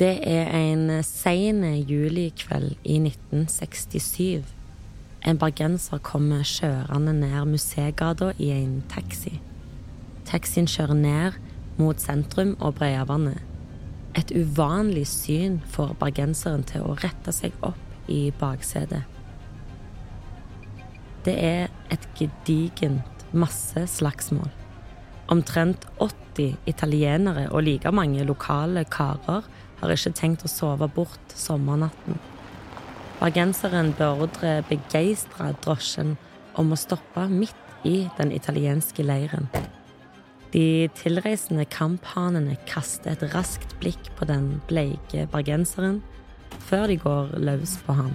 Det er en sein julikveld i 1967. En bergenser kommer kjørende ned Museegata i en taxi. Taxien kjører ned mot sentrum og Breiavannet. Et uvanlig syn får bergenseren til å rette seg opp i baksetet. Det er et gedigent masseslagsmål. Omtrent 80 italienere og like mange lokale karer har ikke tenkt å sove bort sommernatten. Bergenseren beordrer begeistra drosjen om å stoppe midt i den italienske leiren. De tilreisende kamphanene kaster et raskt blikk på den bleike bergenseren før de går løs på ham.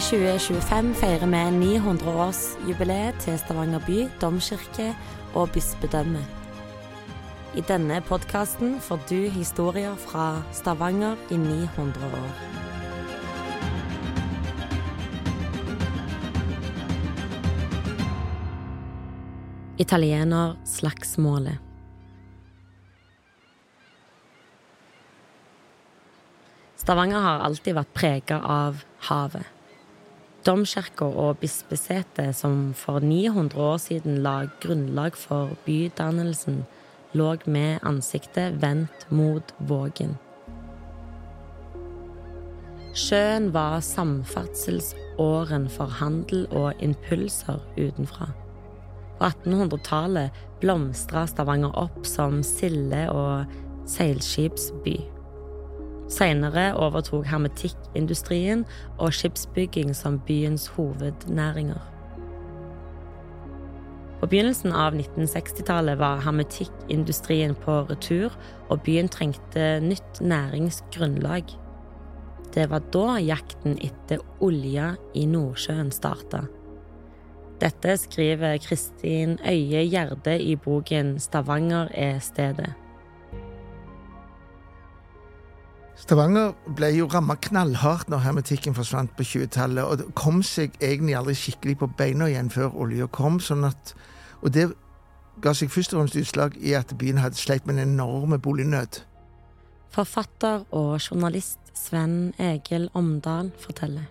I 2025 feirer vi 900-årsjubileet til Stavanger by, domkirke og bispedømme. I denne podkasten får du historier fra Stavanger i 900 år. Italienerslagsmålet. Stavanger har alltid vært prega av havet. Domkirka og bispesetet, som for 900 år siden la grunnlag for bydannelsen, lå med ansiktet vendt mot Vågen. Sjøen var samferdselsåren for handel og impulser utenfra. På 1800-tallet blomstra Stavanger opp som silde- og seilskipsby. Senere overtok hermetikkindustrien og skipsbygging som byens hovednæringer. På begynnelsen av 1960-tallet var hermetikkindustrien på retur, og byen trengte nytt næringsgrunnlag. Det var da jakten etter olje i Nordsjøen starta. Dette skriver Kristin Øye Gjerde i boken Stavanger er stedet. Stavanger ble jo ramma knallhardt når hermetikken forsvant på 20-tallet, og det kom seg egentlig aldri skikkelig på beina igjen før olja kom. sånn at, Og det ga seg først og fremst utslag i at byen hadde sleit med en enorm bolignød. Forfatter og journalist Sven Egil Omdal forteller.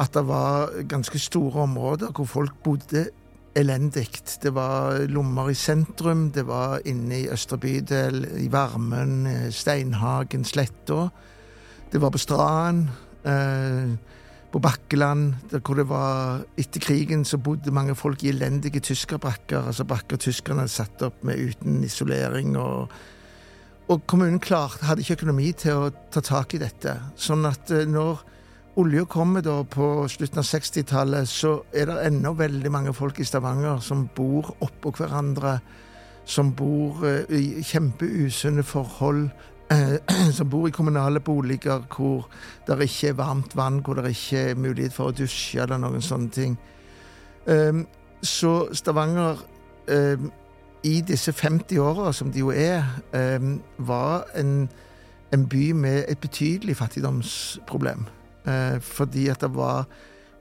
At det var ganske store områder hvor folk bodde elendig. Det var lommer i sentrum, det var inne i Østre bydel, i Varmen, Steinhagen, Sletta. Det var på Strand, eh, på Bakkeland, der hvor det var Etter krigen så bodde mange folk i elendige tyskerbrakker, altså brakker tyskerne hadde satt opp med uten isolering. og og kommunen klart, hadde ikke økonomi til å ta tak i dette. Sånn at eh, når olja kommer da på slutten av 60-tallet, så er det ennå veldig mange folk i Stavanger som bor oppå hverandre. Som bor eh, i kjempeusunne forhold. Eh, som bor i kommunale boliger hvor det ikke er varmt vann, hvor det ikke er mulighet for å dusje eller noen sånne ting. Ehm, så Stavanger ehm, i disse 50 åra som det jo er, ehm, var en, en by med et betydelig fattigdomsproblem. Eh, fordi at det var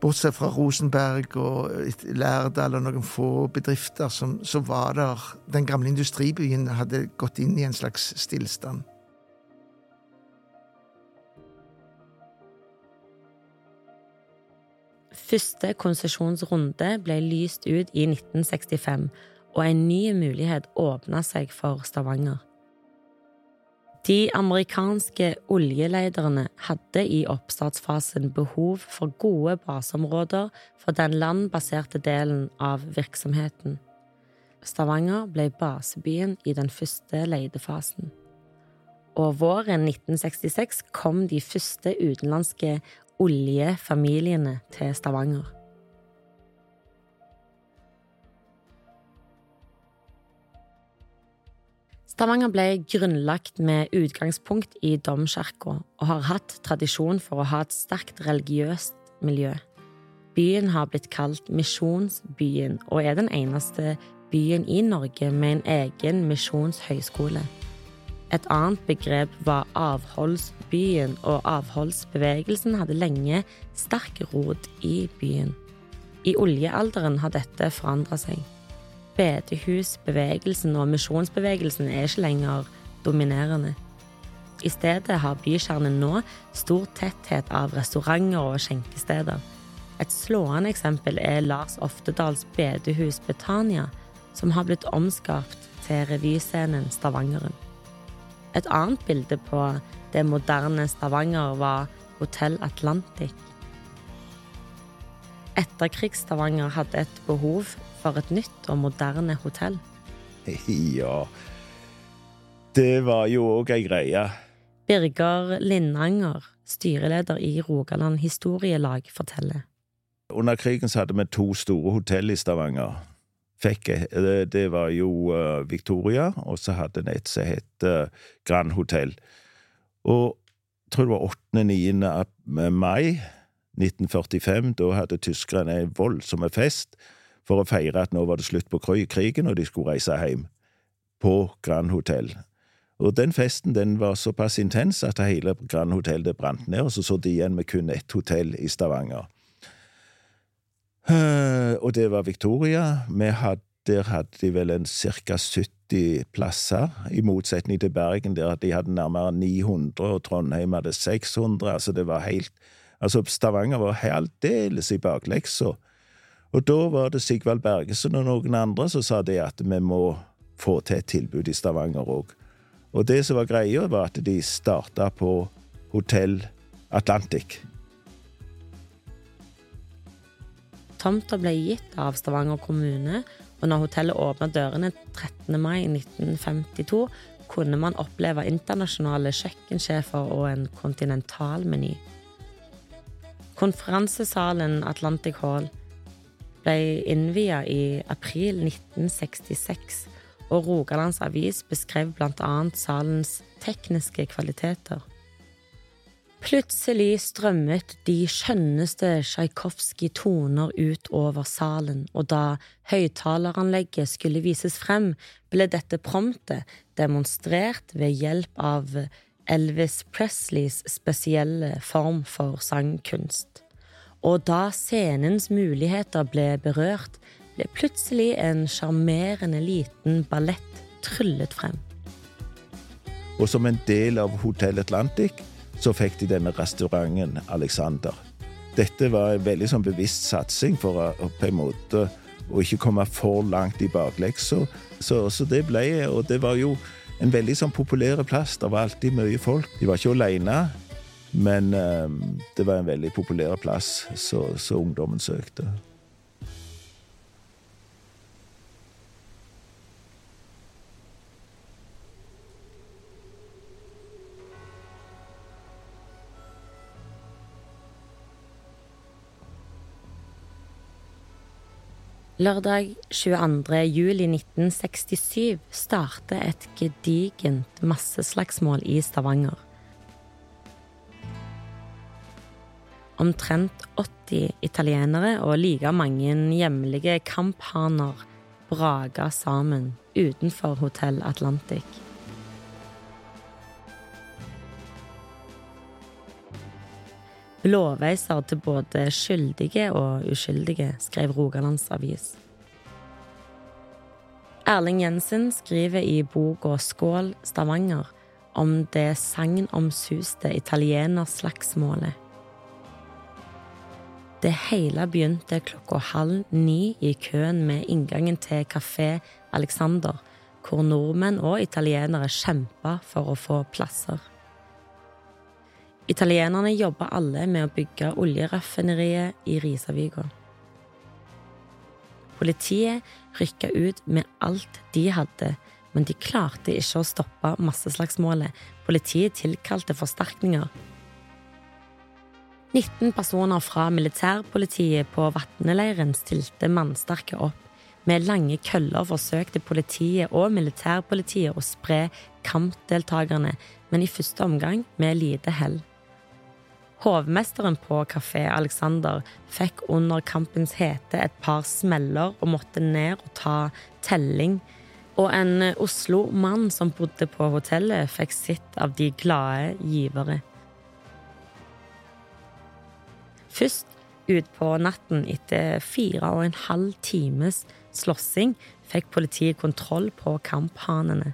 Bortsett fra Rosenberg og Lærdal og noen få bedrifter, som, så var det Den gamle industribyen hadde gått inn i en slags stillstand. Første konsesjonsrunde ble lyst ut i 1965, og en ny mulighet åpna seg for Stavanger. De amerikanske oljelederne hadde i oppstartsfasen behov for gode baseområder for den landbaserte delen av virksomheten. Stavanger ble basebyen i den første leidefasen. Og våren 1966 kom de første utenlandske oljefamiliene til Stavanger. Stavanger ble grunnlagt med utgangspunkt i domkirka og har hatt tradisjon for å ha et sterkt religiøst miljø. Byen har blitt kalt Misjonsbyen og er den eneste byen i Norge med en egen misjonshøyskole. Et annet begrep var avholdsbyen, og avholdsbevegelsen hadde lenge sterk rot i byen. I oljealderen har dette forandra seg. Bedehusbevegelsen og misjonsbevegelsen er ikke lenger dominerende. I stedet har bykjernen nå stor tetthet av restauranter og skjenkesteder. Et slående eksempel er Lars Oftedals bedehus Betania, som har blitt omskapt til revyscenen Stavangeren. Et annet bilde på det moderne Stavanger var Hotell Atlantic. Etterkrigs-Stavanger hadde et behov for et nytt og moderne hotell. Ja Det var jo òg ei greie. Birger Lindanger, styreleder i Rogaland historielag, forteller. Under krigen så hadde vi to store hotell i Stavanger. Fikk, det var jo uh, Victoria, og så hadde en et som het uh, Grand Hotell. Og jeg tror det var 8.-9. mai 1945. Da hadde tyskerne en voldsom fest for å feire at nå var det slutt på krigen, og de skulle reise hjem. På Grand Hotell. Og den festen den var såpass intens at hele Grand Hotell det brant ned, og så så de igjen med kun ett hotell i Stavanger. Uh, og det var Victoria. Hadde, der hadde de vel en ca. 70 plasser, i motsetning til Bergen, der de hadde nærmere 900, og Trondheim hadde 600. Altså, det var helt Altså, Stavanger var aldeles i bakleksa. Og da var det Sigvald Bergesen og noen andre som sa det at vi må få til et tilbud i Stavanger òg. Og det som var greia, var at de starta på Hotell Atlantic. Tomta ble gitt av Stavanger kommune, og når hotellet åpna dørene 13. mai 1952, kunne man oppleve internasjonale kjøkkensjefer og en kontinentalmeny. Konferansesalen Atlantic Hall ble innvia i april 1966, og Rogalands Avis beskrev annet salens tekniske kvaliteter. Plutselig strømmet de skjønneste Tsjajkovskij-toner ut over salen, og da høyttaleranlegget skulle vises frem, ble dette promptet demonstrert ved hjelp av Elvis Presleys spesielle form for sangkunst. Og da scenens muligheter ble berørt, ble plutselig en sjarmerende liten ballett tryllet frem. Og som en del av Hotell Atlantic så fikk de denne restauranten Alexander. Dette var en veldig sånn bevisst satsing for å på en måte å ikke komme for langt i bakleksa. Så, så, det ble Og det var jo en veldig sånn populær plass. Det var alltid mye folk. De var ikke alene, men um, det var en veldig populær plass så, så ungdommen søkte. Lørdag 22. juli 1967 starter et gedigent masseslagsmål i Stavanger. Omtrent 80 italienere og like mange hjemlige kamphaner braga sammen utenfor Hotell Atlantic. Blåveiser til både skyldige og uskyldige, skrev Rogalands Avis. Erling Jensen skriver i boka Skål Stavanger om det sagnomsuste italienerslagsmålet. Det hele begynte klokka halv ni i køen med inngangen til Kafé Alexander, hvor nordmenn og italienere kjempa for å få plasser. Italienerne jobba alle med å bygge oljeraffineriet i Risavika. Politiet rykka ut med alt de hadde, men de klarte ikke å stoppe masseslagsmålet. Politiet tilkalte forsterkninger. 19 personer fra militærpolitiet på Vatneleiren stilte mannsterke opp. Med lange køller forsøkte politiet og militærpolitiet å spre kampdeltakerne, men i første omgang med lite hell. Hovmesteren på Kafé Alexander fikk under kampens hete et par smeller og måtte ned og ta telling Og en Oslo-mann som bodde på hotellet, fikk sitt av de glade givere. Først utpå natten, etter fire og en halv times slåssing, fikk politiet kontroll på kamphanene.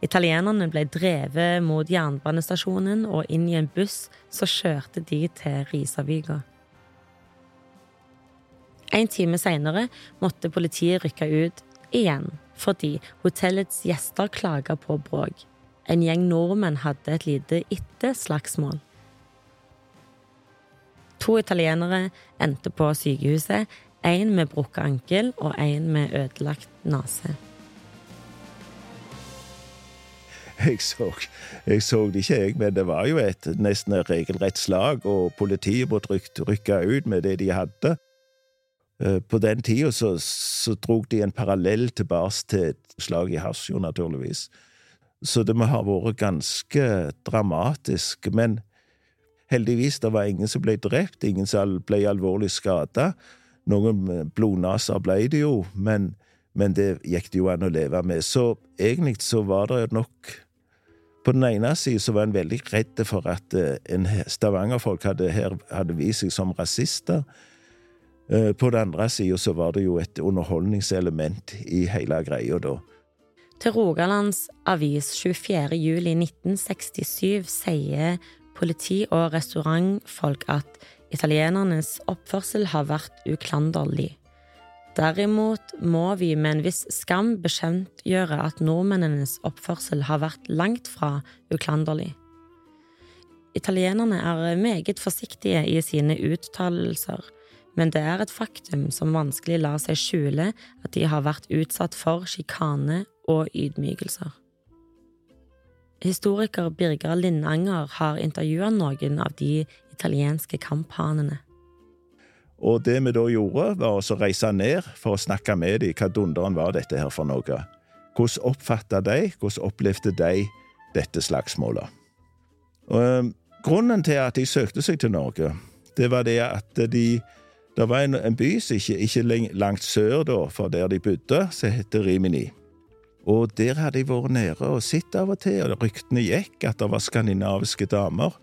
Italienerne ble drevet mot jernbanestasjonen og inn i en buss som kjørte de til Risavika. En time seinere måtte politiet rykke ut igjen fordi hotellets gjester klaga på bråk. En gjeng nordmenn hadde et lite etterslagsmål. To italienere endte på sykehuset, én med brukket ankel og én med ødelagt nese. Jeg så, jeg så det ikke, jeg, men det var jo et nesten et regelrett slag, og politiet måtte rykke ut med det de hadde. Eh, på den tida så, så drog de en parallell tilbake til et slag i Hasjo, naturligvis. Så det må ha vært ganske dramatisk. Men heldigvis, det var ingen som ble drept, ingen som ble alvorlig skada. Noen blodnaser ble det jo, men, men det gikk det jo an å leve med. Så egentlig så var det nok på den ene siden så var en veldig redd for at uh, en stavangerfolk hadde, hadde, hadde, vist seg som rasister. Uh, på den andre siden så var det jo et underholdningselement i hele greia da. Til Rogalands Avis 24. juli 1967 sier politi- og restaurantfolk at italienernes oppførsel har vært uklanderlig. Derimot må vi med en viss skam bekjentgjøre at nordmennenes oppførsel har vært langt fra uklanderlig. Italienerne er meget forsiktige i sine uttalelser, men det er et faktum som vanskelig lar seg skjule at de har vært utsatt for sjikane og ydmykelser. Historiker Birger Lindanger har intervjua noen av de italienske kamphanene. Og det vi da gjorde, var å reise ned for å snakke med dem hva dunderen var dette her for noe. Hvordan oppfatta de, hvordan opplevde de dette slagsmålet? Og, um, grunnen til at de søkte seg til Norge, det var det at de Det var en, en by som ikke, ikke langt sør da, for der de bodde, som heter Rimini. Og der hadde de vært nede og sett av og til, og ryktene gikk at det var skandinaviske damer.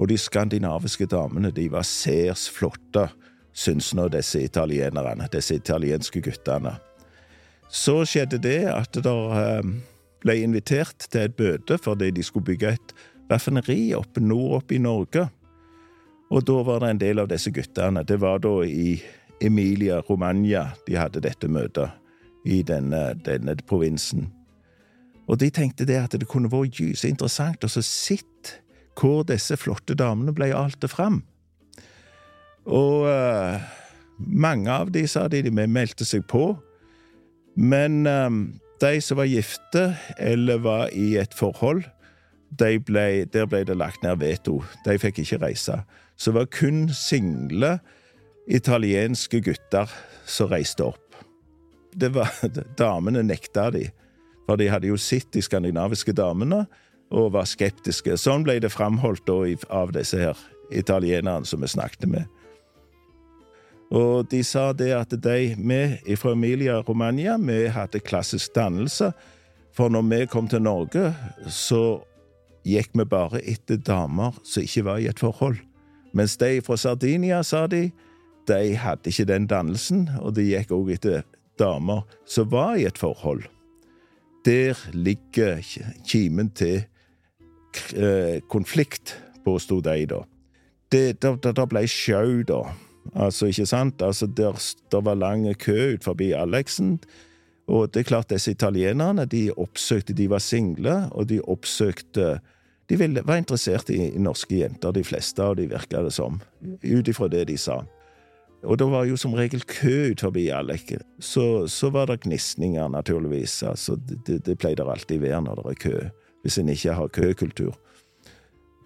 Og de skandinaviske damene de var særs flotte syns nå disse italienerne, disse italienske guttene. Så skjedde det at det eh, ble invitert til et bøte fordi de skulle bygge et raffineri oppe nord oppe i Norge. Og da var det en del av disse guttene. Det var da i Emilia Romagna de hadde dette møtet, i denne, denne provinsen. Og de tenkte det at det kunne vært gyse interessant å se hvor disse flotte damene ble alte fram. Og uh, mange av de, sa de, de meldte seg på. Men um, de som var gifte eller var i et forhold, de ble, der ble det lagt ned veto. De fikk ikke reise. Så det var kun single italienske gutter som reiste opp. Var, damene nekta de, for de hadde jo sett de skandinaviske damene og var skeptiske. Sånn ble det framholdt av disse her italienerne som vi snakket med. Og de sa det at de, vi fra Emilia Romagna, vi hadde klassisk dannelse. For når vi kom til Norge, så gikk vi bare etter damer som ikke var i et forhold. Mens de fra Sardinia, sa de, de hadde ikke den dannelsen, og de gikk også etter damer som var i et forhold. Der ligger kimen til eh, konflikt, påsto de da. Det, da, det ble sjau, da. Altså, ikke sant? Altså, der, der var lang kø ut forbi Alexen. Og det er klart, disse italienerne de oppsøkte De var single, og de oppsøkte De ville, var interessert i, i, norske jenter, de fleste og de virka det som, ut ifra det de sa. Og det var jo som regel kø ut forbi Alek. Så, så var det gnisninger, naturligvis. Altså, det, det pleier det alltid være når det er kø, hvis en ikke har køkultur.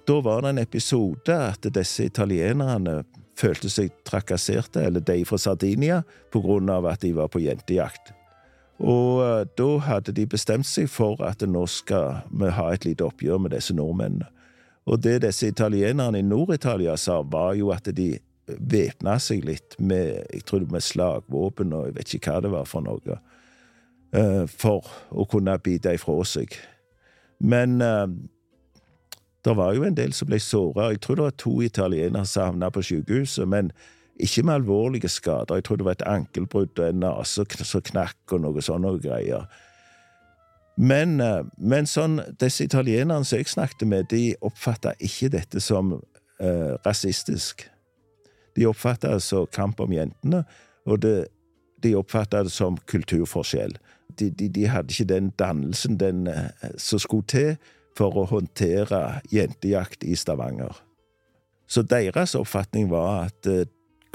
Da var det en episode at disse italienerne følte seg trakasserte, eller de fra Sardinia, på grunn av at de var på jentejakt. Og eh, da hadde de bestemt seg for at nå skal vi ha et lite oppgjør med disse nordmennene. Og det disse italienerne i Nord-Italia sa, var jo at de væpna seg litt med jeg tror med slagvåpen og jeg vet ikke hva det var for noe. uh, for å kunne bite ifra seg. Men uh, det var jo en del som ble såra. Jeg tror det var to italienere som havna på sykehuset, men ikke med alvorlige skader. Jeg tror det var et ankelbrudd og en nese som knakk og noe sånne greier. Men, eh, men sånn, disse italienerne som jeg snakket med, de oppfatta ikke dette som eh, rasistisk. De oppfatta det som kamp om jentene, og det, de oppfatta det som kulturforskjell. De, de, de, hadde ikke den dannelsen den, eh, som skulle til for å håndtere jentejakt i Stavanger. Så deres oppfatning var at eh,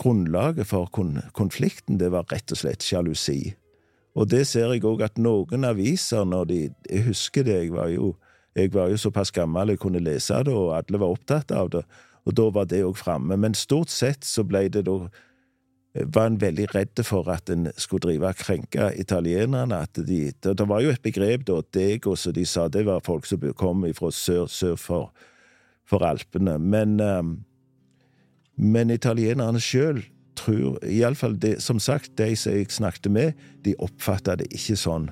grunnlaget for konflikten, det var rett og slett sjalusi. Og det ser jeg òg at noen aviser, når de Jeg husker det, jeg var jo, jeg var jo såpass gammel jeg kunne lese det, og alle var opptatt av det, og da var det òg framme. Men stort sett så ble det da var en veldig redd for at en skulle drive og krenke italienerne. at de, det, var jo et begrep, da, dego, som de sa, det var folk som kom fra sør, sør for, for Alpene. Men um, men italienerne sjøl tror Iallfall som sagt, de som jeg snakket med, de oppfatta det ikke sånn.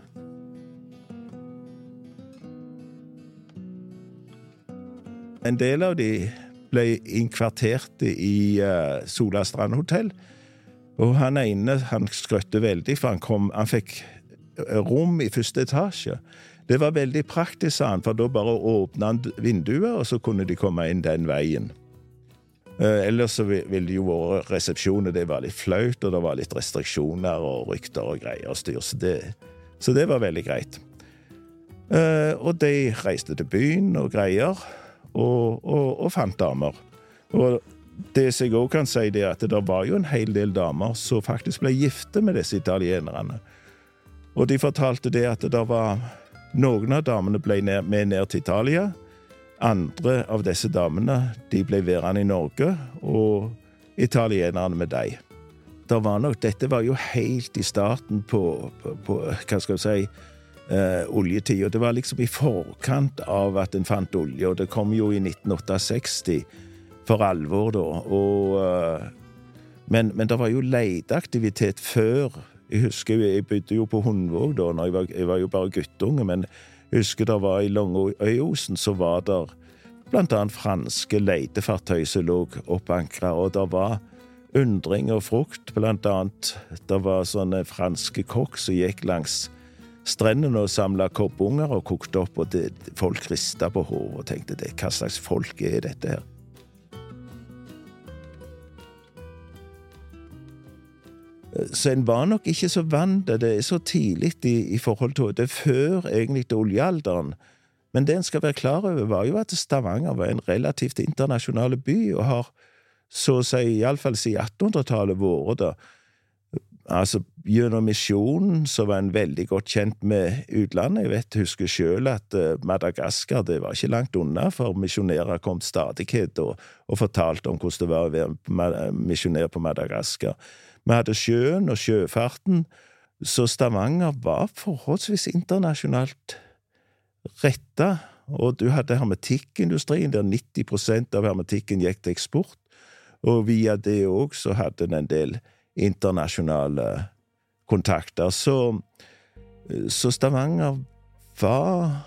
En del av de ble innkvartert i uh, Sola Strand hotell. Og han ene han skrøtte veldig, for han, kom, han fikk eh, rom i første etasje. Det var veldig praktisk, sa han, for da bare åpna han vinduet, og så kunne de komme inn den veien. Eh, ellers så ville jo våre resepsjoner det var litt flaut, og det var litt restriksjoner og rykter og greier og styr, så det, så det var veldig greit. Og de reiste til byen og greier, og, og, og fant damer. Og det som jeg òg kan si, er at det var jo en hel del damer som faktisk ble gifte med disse italienerne. Og de fortalte det at det var Noen av damene ble med ned til Italia. Andre av disse damene de ble værende i Norge, og italienerne med dem. Det var nok, dette var jo helt i starten på, på, på hva skal vi si, eh, oljetida. Det var liksom i forkant av at en fant olje, og det kom jo i 1968 for alvor, da. Og, eh, men, men, det var jo leteaktivitet før. Jeg husker jeg bodde jo på Hundvåg da, når jeg var, jeg var jo bare guttunge. men jeg husker det var i Longøyosen så var det blant annet franske letefartøy som lå oppankra, og det var undring og frukt, blant annet. Det var sånne franske kokk som gikk langs strendene og samla kobbunger og kokte opp, og det, folk rista på hodet og tenkte det, hva slags folk er dette her? Så en var nok ikke så vant til det så tidlig i, i, forhold til Det er før egentlig til oljealderen. Men det en skal være klar over, var jo at Stavanger var en relativt internasjonal by, og har så å si iallfall siden 1800-tallet vært det. Altså, gjennom misjonen så var en veldig godt kjent med utlandet. Jeg vet, husker sjøl at uh, Madagaskar det var ikke langt unna, for misjonærer kom stadighet og, og fortalte om hvordan det var å være misjonær på Madagaskar. Vi hadde sjøen og sjøfarten, så Stavanger var forholdsvis internasjonalt retta. Og du hadde hermetikkindustrien, der 90% av hermetikken gikk til eksport. Og via det òg så hadde en en del internasjonale kontakter. Så, så Stavanger var,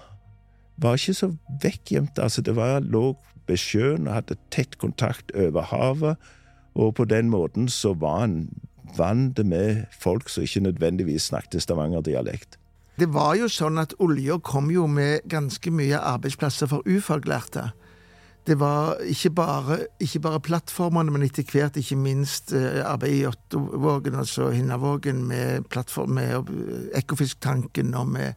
var ikke så vekkgjemt. Altså, det var, lå ved sjøen og hadde tett kontakt over havet. Og på den måten så var en vant med folk som ikke nødvendigvis snakket stavangerdialekt. Det var jo sånn at olja kom jo med ganske mye arbeidsplasser for ufaglærte. Det var ikke bare, ikke bare plattformene, men etter hvert ikke minst arbeidet arbeid i Ottovågen, altså Hinnavågen, med, med Ekofisktanken og med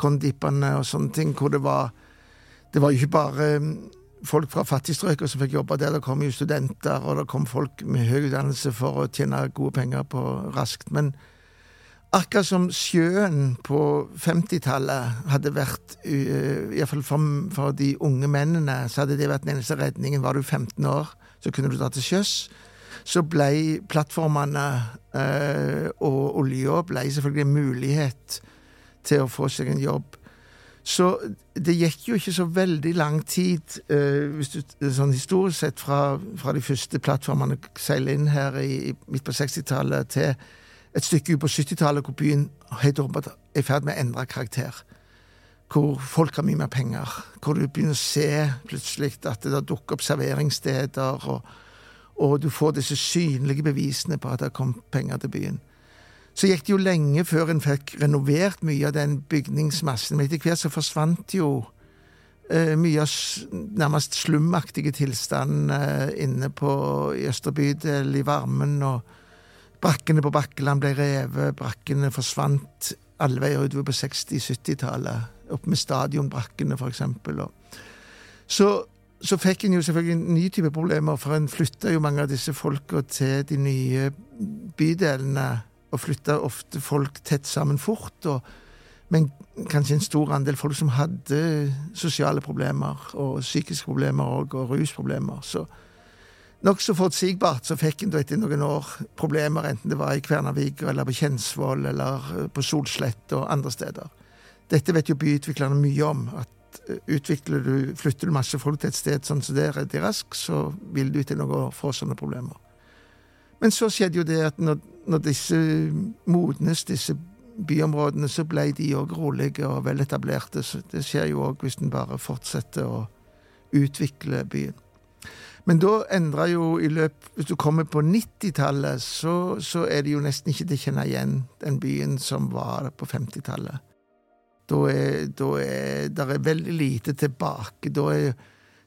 kondippene og sånne ting, hvor det var Det var ikke bare folk fra fattigstrøkene som fikk jobbe der. Det kom jo studenter, og det kom folk med høy utdannelse for å tjene gode penger på raskt. Men akkurat som sjøen på 50-tallet hadde vært uh, Iallfall for, for de unge mennene, så hadde det vært den eneste redningen. Var du 15 år, så kunne du dra til sjøs. Så ble plattformene uh, og olja ble selvfølgelig en mulighet til å få seg en jobb. Så det gikk jo ikke så veldig lang tid, hvis du, sånn historisk sett, fra, fra de første plattformene seilte inn her i, midt på 60-tallet til et stykke ut på 70-tallet hvor byen helt åpenbart er i ferd med å endre karakter. Hvor folk har mye mer penger. Hvor du begynner å se plutselig at det dukker opp serveringssteder, og, og, du får disse synlige bevisene på at det har kommet penger til byen. Så gikk det jo lenge før en fikk renovert mye av den bygningsmassen, men etter hvert så forsvant jo eh, mye av nærmest slumaktige tilstand eh, inne på i Østre bydel, i varmen, og brakkene på Bakkeland ble revet, brakkene forsvant alle veier utover på 60-70-tallet, opp med stadionbrakkene, eksempel. Så, så fikk en jo selvfølgelig en ny type problemer, for en flytta jo mange av disse folka til de nye bydelene og flytta ofte folk tett sammen fort. Og, men kanskje en stor andel folk som hadde sosiale problemer, og psykiske problemer og, og rusproblemer. Så nokså forutsigbart så fikk en etter noen år problemer, enten det var i Kvernavik eller på Kjensvoll eller eh, på Solslett og andre steder. Dette vet jo byutviklerne mye om. at eh, utvikler du, Flytter du masse folk til et sted sånn som det er raskt, så vil du etter noen år få sånne problemer. Men så skjedde jo det at når, når disse modnes, disse byområdene, så ble de òg rolige og veletablerte. Det skjer jo òg hvis en bare fortsetter å utvikle byen. Men da endra jo i løp Hvis du kommer på 90-tallet, så, så, er det jo nesten ikke til å kjenne igjen den byen som var på 50-tallet. Da er, da er det er veldig lite tilbake. Da er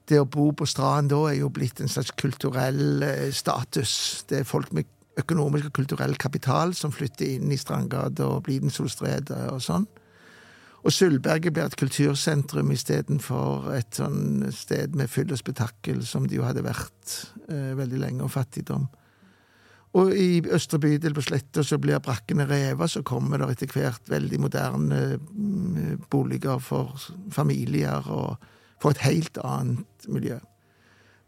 det å bo på stranden da er jo blitt en slags kulturell eh, status. Det er folk med økonomisk og kulturell kapital som flytter inn i Strandgata og Blidensolstredet og sånn. Og Sølvberget blir et kultursentrum istedenfor et sånn sted med fyll og spetakkel, som det jo hadde vært eh, veldig lenge, og fattigdom. Og i Østre bydel på Sletta så blir brakkene revet, så kommer det etter hvert veldig moderne mm, boliger for familier og for et helt annet miljø.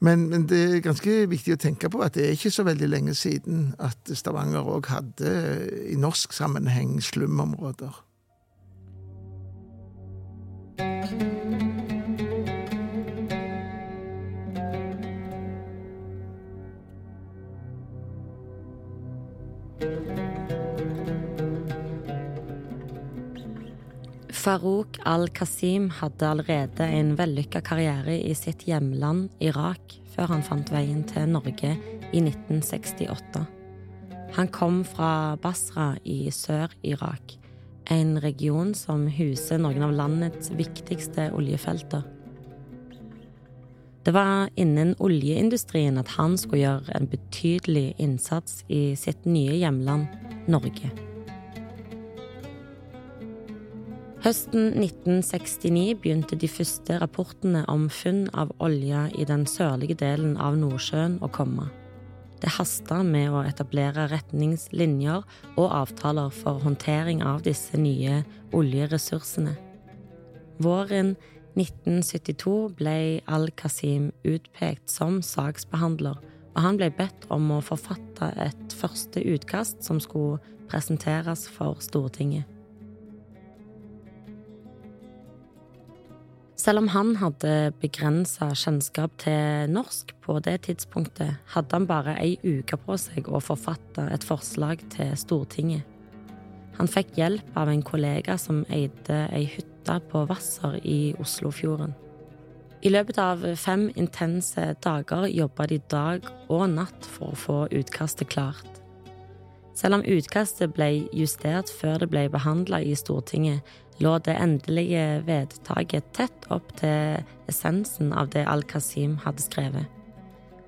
Men, men, det er ganske viktig å tenke på at det er ikke så veldig lenge siden at Stavanger òg hadde, i norsk sammenheng, slumområder. Farouk al-Qasim hadde allerede en vellykka karriere i sitt hjemland Irak før han fant veien til Norge i 1968. Han kom fra Basra i Sør-Irak, en region som huser noen av landets viktigste oljefelter. Det var innen oljeindustrien at han skulle gjøre en betydelig innsats i sitt nye hjemland, Norge. Høsten 1969 begynte de første rapportene om funn av olje i den sørlige delen av Nordsjøen å komme. Det hasta med å etablere retningslinjer og avtaler for håndtering av disse nye oljeressursene. Våren 1972 ble Al-Qasim utpekt som saksbehandler, og han ble bedt om å forfatte et første utkast som skulle presenteres for Stortinget. Selv om han hadde begrensa kjennskap til norsk på det tidspunktet, hadde han bare ei uke på seg å forfatte et forslag til Stortinget. Han fikk hjelp av en kollega som eide ei hytte på Hvasser i Oslofjorden. I løpet av fem intense dager jobba de dag og natt for å få utkastet klart. Selv om utkastet ble justert før det ble behandla i Stortinget, lå det endelige vedtaket tett opp til essensen av det Al-Qasim hadde skrevet.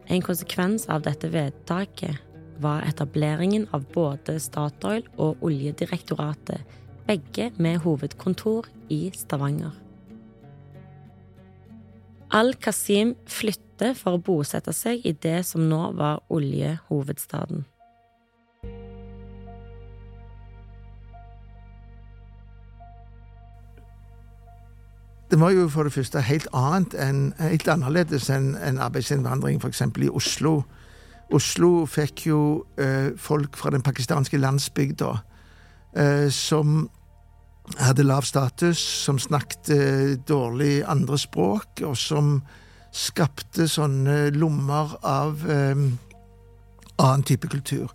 En konsekvens av dette vedtaket var etableringen av både Statoil og Oljedirektoratet, begge med hovedkontor i Stavanger. Al-Qasim flytter for å bosette seg i det som nå var oljehovedstaden. Det var jo for det første helt annet enn, helt annerledes enn en arbeidsinnvandring f.eks. i Oslo. Oslo fikk jo eh, folk fra den pakistanske landsbygda eh, som hadde lav status, som snakket eh, dårlig andre språk, og som skapte sånne lommer av eh, annen type kultur.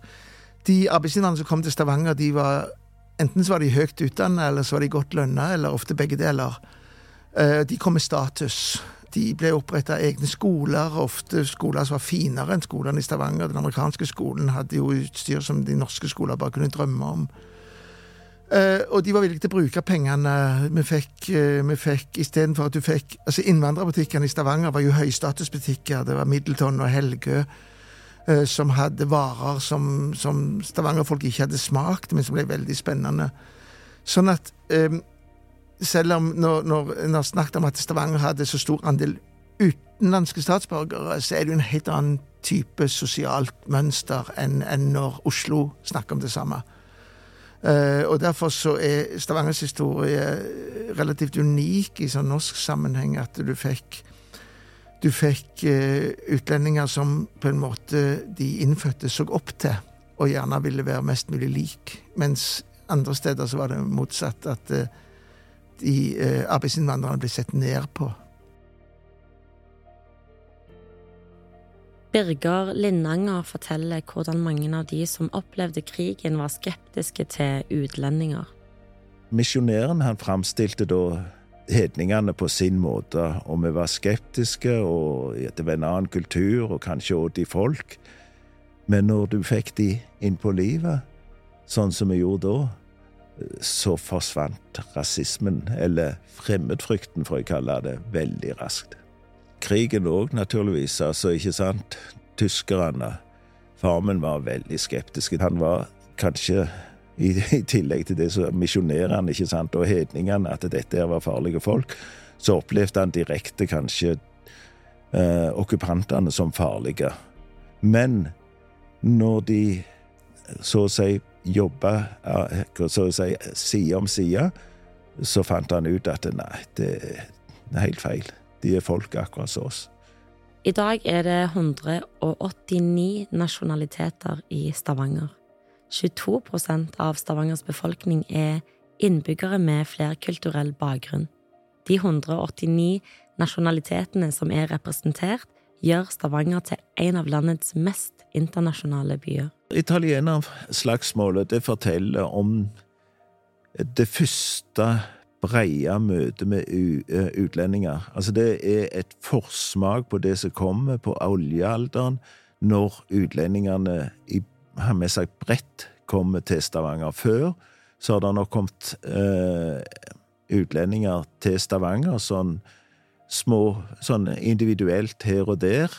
De arbeidsinnvandrerne som kom til Stavanger, de var enten så var de høyt utdannet, eller så var de godt lønna, eller ofte begge deler. Eh, de kom med status. De ble oppretta egne skoler, ofte skoler som var finere enn skolene i Stavanger. Den amerikanske skolen hadde jo utstyr som de norske skoler bare kunne drømme om. Uh, og de var villige til å bruke pengene vi fikk. Uh, vi fikk Istedenfor at du fikk altså Innvandrerbutikkene i Stavanger var jo høystatusbutikker. Det var Middleton og Helgø som hadde varer som, som Stavanger-folk ikke hadde smakt, men som ble veldig spennende. Sånn at um, selv om når, når en snakket om at Stavanger hadde så stor andel utenlandske statsborgere, så er det jo en helt annen type sosialt mønster enn, enn når Oslo snakker om det samme. Uh, og derfor så er Stavangers historie relativt unik i sånn norsk sammenheng at du fikk du fikk uh, utlendinger som på en måte de innfødte så opp til, og gjerne ville være mest mulig lik. Mens andre steder så var det motsatt, at uh, de arbeidsinnvandrerne ble sett ned på. Birger Lindanger forteller hvordan mange av de som opplevde krigen, var skeptiske til utlendinger. Misjonæren han framstilte da hedningene på sin måte, og vi var skeptiske, og det var en annen kultur, og kanskje også de folk. Men når du fikk de inn på livet, sånn som vi gjorde da, så forsvant rasismen, eller fremmedfrykten, for å kalle det, veldig raskt krigen òg, naturligvis. Altså, ikke sant? Tyskerne. Farmen var veldig skeptisk. Han var kanskje, i, i tillegg til det, så misjonerende ikke sant, og hedningene, at dette var farlige folk, så opplevde han direkte kanskje eh, okkupantene som farlige. Men når de så å si jobba eh, så å si side om side, så fant han ut at nei, det er helt feil. De er folk akkurat som oss. I dag er det 189 nasjonaliteter i Stavanger. 22 av Stavangers befolkning er innbyggere med flerkulturell bakgrunn. De 189 nasjonalitetene som er representert, gjør Stavanger til en av landets mest internasjonale byer. Italienerslagsmålet det forteller om det første breie møtet med utlendinger. Altså det er et forsmak på det som kommer på oljealderen, når utlendingene i, har med seg bredt kommer til Stavanger. Før så har det nok kommet eh, utlendinger til Stavanger sånn små, sånn individuelt her og der.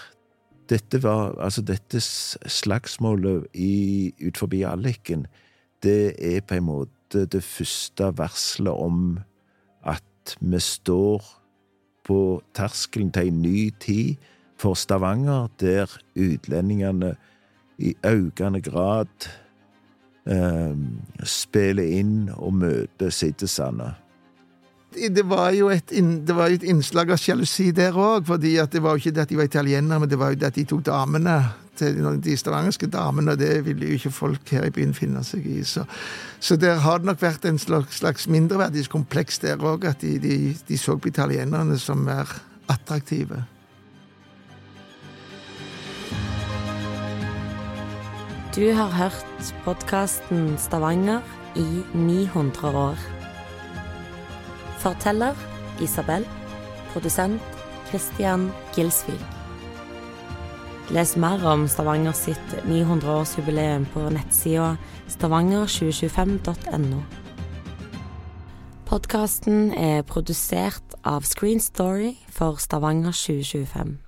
Dette var, altså dette slagsmålet i, ut forbi Alliken, det er på en måte det første varselet om at vi står på terskelen til en ny tid for Stavanger, der utlendingene i økende grad eh, spiller inn og møter sittesande. Det var jo et, det var et innslag av sjalusi der òg, fordi det var jo ikke det at de var italienere, men det var jo det at de tok damene til de stavangerske damene, og det ville jo ikke folk her i byen finne seg i. Så, så der har det nok vært en slags, slags mindreverdighetskompleks der òg, at de, de, de, så på italienerne som mer attraktive. Du har hørt podkasten Stavanger i 900 år. Forteller Isabel. Produsent Christian Gilsvik. Les mer om Stavanger sitt 900-årsjubileum på nettsida stavanger2025.no. Podkasten er produsert av Screen Story for Stavanger 2025.